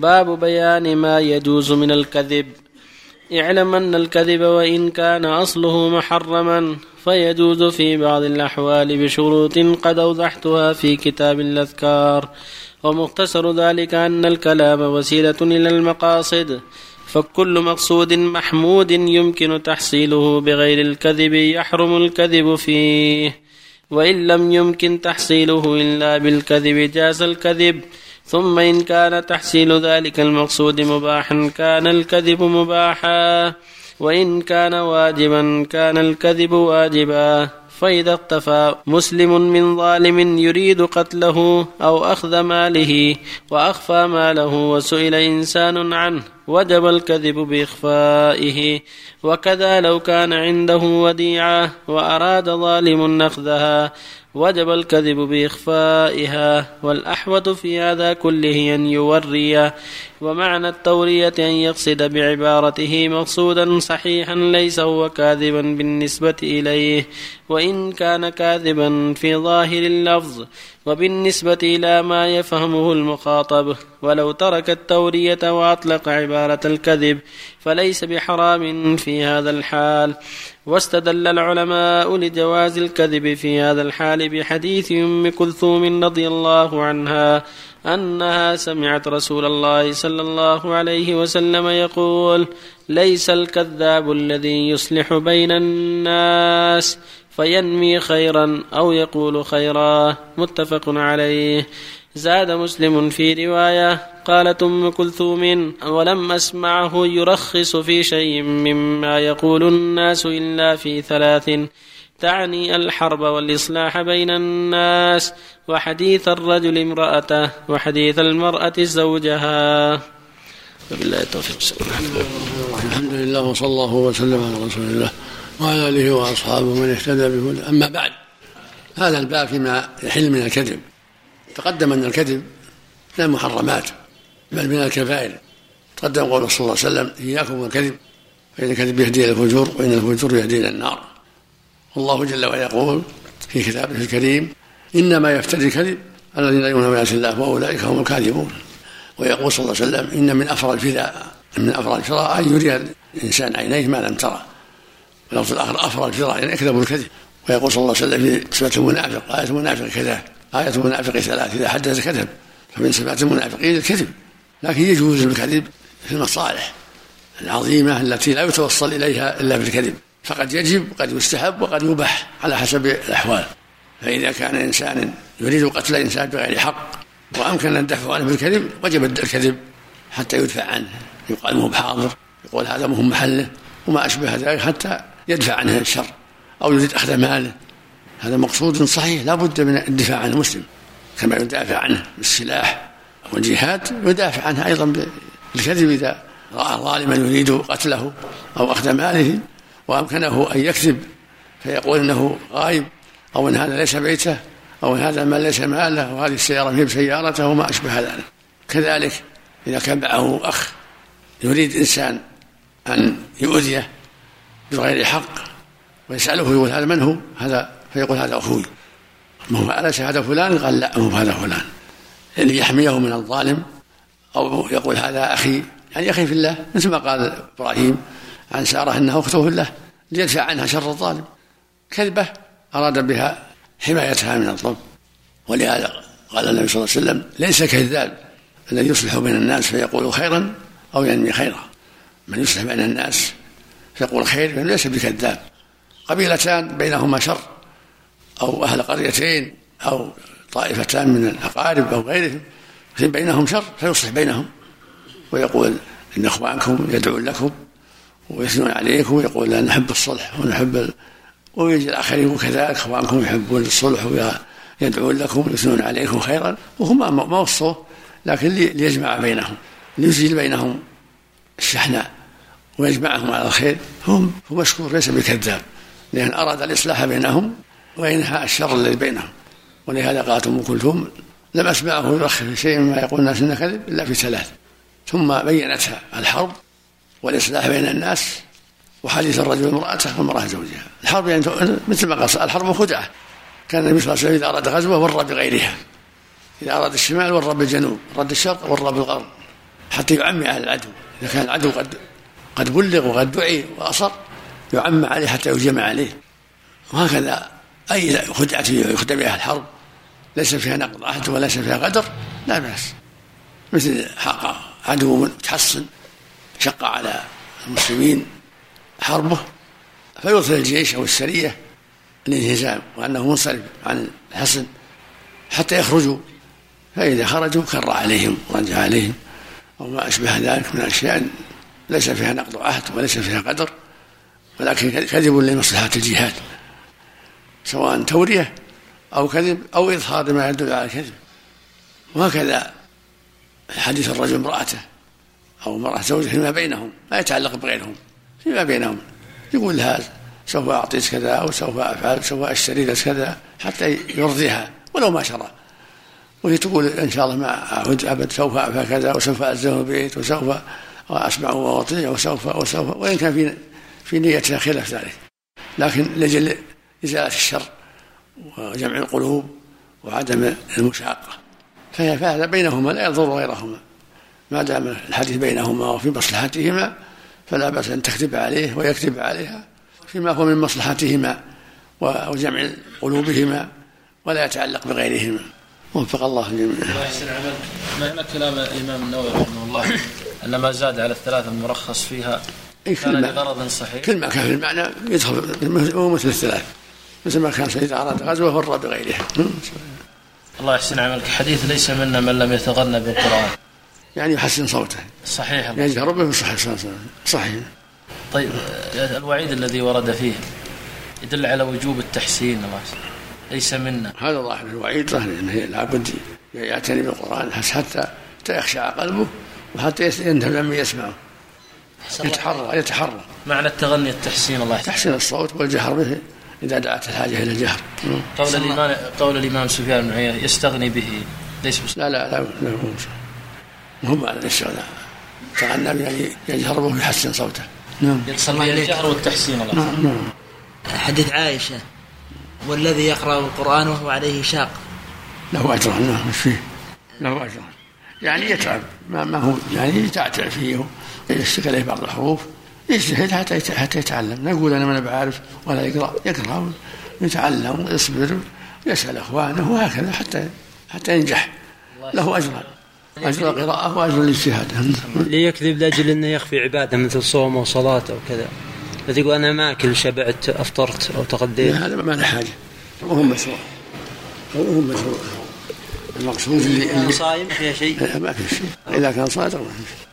باب بيان ما يجوز من الكذب. اعلم أن الكذب وإن كان أصله محرما فيجوز في بعض الأحوال بشروط قد أوضحتها في كتاب الأذكار. ومختصر ذلك أن الكلام وسيلة إلى المقاصد فكل مقصود محمود يمكن تحصيله بغير الكذب يحرم الكذب فيه. وإن لم يمكن تحصيله إلا بالكذب جاز الكذب. ثم إن كان تحصيل ذلك المقصود مباحا كان الكذب مباحا. وإن كان واجبا كان الكذب واجبا. فإذا اقتفى مسلم من ظالم يريد قتله أو أخذ ماله وأخفى ماله وسئل إنسان عنه وجب الكذب بإخفائه. وكذا لو كان عنده وديعة وأراد ظالم أخذها وجب الكذب بإخفائها والأحوط في هذا كله أن يوري ومعنى التورية أن يقصد بعبارته مقصودا صحيحا ليس هو كاذبا بالنسبة إليه وإن كان كاذبا في ظاهر اللفظ وبالنسبة إلى ما يفهمه المخاطب ولو ترك التورية وأطلق عبارة الكذب فليس بحرام في هذا الحال. واستدل العلماء لجواز الكذب في هذا الحال بحديث أم كلثوم رضي الله عنها أنها سمعت رسول الله صلى الله عليه وسلم يقول ليس الكذاب الذي يصلح بين الناس فينمي خيرا أو يقول خيرا متفق عليه. زاد مسلم في رواية قالت أم كلثوم ولم أسمعه يرخص في شيء مما يقول الناس إلا في ثلاث. تعني الحرب والإصلاح بين الناس وحديث الرجل امرأته وحديث المرأة زوجها. وبالله التوفيق. الحمد لله وصلى الله وسلم على رسول الله. وعلى آله وأصحابه من اهتدى بهدى أما بعد هذا الباب فيما يحل من الكذب. تقدم أن الكذب من المحرمات بل من الكبائر. تقدم قول صلى الله عليه وسلم إياكم والكذب فإن الكذب يهدي إلى الفجور وإن الفجور يهدي إلى النار. والله جل وعلا يقول في كتابه الكريم إنما يفتري الكذب الذين يؤمنون بآيات الله وأولئك هم الكاذبون. ويقول صلى الله عليه وسلم إن من أفرى الفداء من أفرى الفراء أن يري الإنسان عينيه ما لم ترى. واللفظ الآخر أفرى الفراء يعني أكذب الكذب. ويقول صلى الله عليه وسلم في صفة المنافق آية المنافق كذا آية المنافق ثلاث إذا حدث كذب فمن صفات المنافقين الكذب. لكن يجوز الكذب في المصالح العظيمة التي لا يتوصل إليها إلا بالكذب. فقد يجب وقد يستحب وقد يباح على حسب الأحوال. فإذا كان إنسان يريد قتل إنسان بغير حق وأمكن الدفع عنه بالكذب وجب الكذب حتى يدفع عنه. يقال مو بحاضر يقول هذا مو محله وما أشبه ذلك حتى يدفع عنه الشر أو يريد أخذ ماله. هذا مقصود صحيح لا بد من الدفاع عن المسلم كما يدافع عنه بالسلاح والجهاد يدافع عنه أيضا بالكذب إذا رأى ظالما يريد قتله أو أخذ ماله وأمكنه أن يكذب فيقول إنه غايب أو أن هذا ليس بيته أو أن هذا المال ليس ماله وهذه السيارة هي بسيارته وما أشبه ذلك. كذلك إذا كان معه أخ يريد إنسان أن يؤذيه بغير حق ويسأله يقول هذا من هو؟ هذا فيقول هذا أخوي. ما هو أليس هذا فلان؟ قال لا مو هذا فلان. يعني يحميه من الظالم أو يقول هذا أخي. يعني أخي في الله مثل ما قال إبراهيم عن سارة أنها أخته في الله. ليدفع عنها شر الظالم. كذبة أراد بها حمايتها من الظلم. ولهذا قال النبي صلى الله عليه وسلم ليس كذاب الذي يصلح بين الناس فيقول خيرا أو ينمي خيرا. من يصلح بين الناس فيقول خير فإنه ليس بكذاب. قبيلتان بينهما شر. أو أهل قريتين أو طائفتان من الأقارب أو غيرهم بينهم شر فيصلح بينهم. ويقول إن إخوانكم يدعون لكم ويثنون عليكم ويقول لا نحب الصلح ونحب ال... ويجي الآخرين كذلك إخوانكم يحبون الصلح ويدعون لكم ويثنون عليكم خيرا. وهم ما وصوه لكن ليجمع بينهم ليزيل بينهم الشحناء. ويجمعهم على الخير هم هو مشكور ليس بكذاب لأن أراد الإصلاح بينهم وإنهاء الشر الذي بينهم. ولهذا قالت أم كلثوم لم أسمعه يؤخر في شيء مما يقول الناس إنه كذب إلا في ثلاث. ثم بينتها الحرب والإصلاح بين الناس وحديث الرجل وامرأته والمرأة زوجها. الحرب يعني مثل ما قال الحرب خدعة. كان النبي صلى الله عليه وسلم إذا أراد غزوة ور بغيرها. إذا أراد الشمال ور بالجنوب أراد الشرق ور بالغرب حتى يعمي على العدو. إذا كان العدو قد قد بلغ وقد دعي وأصر يعم عليه حتى يجمع عليه. وهكذا أي خدعة يخدع بها الحرب ليس فيها نقض عهد وليس فيها قدر لا بأس. مثل حق عدو متحصن شق على المسلمين حربه فيرسل الجيش أو السرية الانهزام وأنه منصرف عن الحصن حتى يخرجوا. فإذا خرجوا كر عليهم ورجع عليهم أو ما أشبه ذلك من أشياء ليس فيها نقض عهد وليس فيها قدر ولكن كذب لمصلحة الجهاد سواء تورية أو كذب أو إظهار ما يدل على الكذب. وهكذا حديث الرجل امرأته أو امرأة زوجه فيما بينهم ما يتعلق بغيرهم فيما بينهم. يقول لها سوف أعطيك كذا أو سوف أفعل سوف أشتري لك كذا حتى يرضيها ولو ما شرى. وهي تقول إن شاء الله ما أعود أبد سوف أفعل كذا وسوف ألزم البيت وسوف وأسمع وأطيع وسوف وسوف وإن كان في في نيتها خلاف ذلك. لكن لأجل إزالة الشر وجمع القلوب وعدم المشاقة. فهذا بينهما لا يضر غيرهما. ما دام الحديث بينهما وفي مصلحتهما فلا بأس أن تكتب عليه ويكتب عليها فيما هو من مصلحتهما وجمع قلوبهما ولا يتعلق بغيرهما. وفق الله الجميع. الله يحسن عملك معنى كلام الإمام النووي رحمه الله؟ ان ما زاد على الثلاثه المرخص فيها. كان لغرض صحيح. كل ما كان في المعنى يدخل هو مثل الثلاث. مثل ما كان سيد أراد غزوة فر بغيره الله يحسن عملك. حديث ليس منا من لم يتغنى بالقرآن. يعني يحسن صوته. صحيح. يجهر به صحيح. صحيح. طيب الوعيد الذي ورد فيه يدل على وجوب التحسين. الله ليس منا. هذا ظاهر الوعيد ظاهر إنه لابد يعتني بالقرآن. حتى يخشع قلبه وحتى ينتبه من يسمعه يتحرى يتحرى. معنى التغني التحسين الله تحسين الصوت والجهر به إذا دعت الحاجة إلى الجهر. قول الامام قول الإمام سفيان بن عيينة يستغني به ليس بس لا لا لا لا هو مو على الاستغناء تغنى يعني يجهر به ويحسن صوته. نعم. يتصل الجهر والتحسين الله نعم نعم. حديث عائشة والذي يقرأ القرآن وهو عليه شاق. له أجر نعم إيش فيه؟ له أجر. يعني يتعب. ما, ما هو يعني يتعتع فيه يشتغل عليه بعض الحروف يجتهد حتى حتى يتعلم. نقول أنا ما بعرف ولا يقرأ يقرأ ويتعلم ويصبر ويسأل أخوانه وهكذا حتى حتى ينجح. له اجران أجر القراءه وأجر الاجتهاد. ليكذب لأجل أنه يخفي عبادة مثل صوم أو صلاة أو كذا. فتقول أنا ما أكل شبعت أفطرت أو تغديت. هذا ما له حاجة. وهو مشروع. وهو مشروع. المقصود اللي صايم فيها شيء. ما في شيء. إذا كان صادق ما في شيء.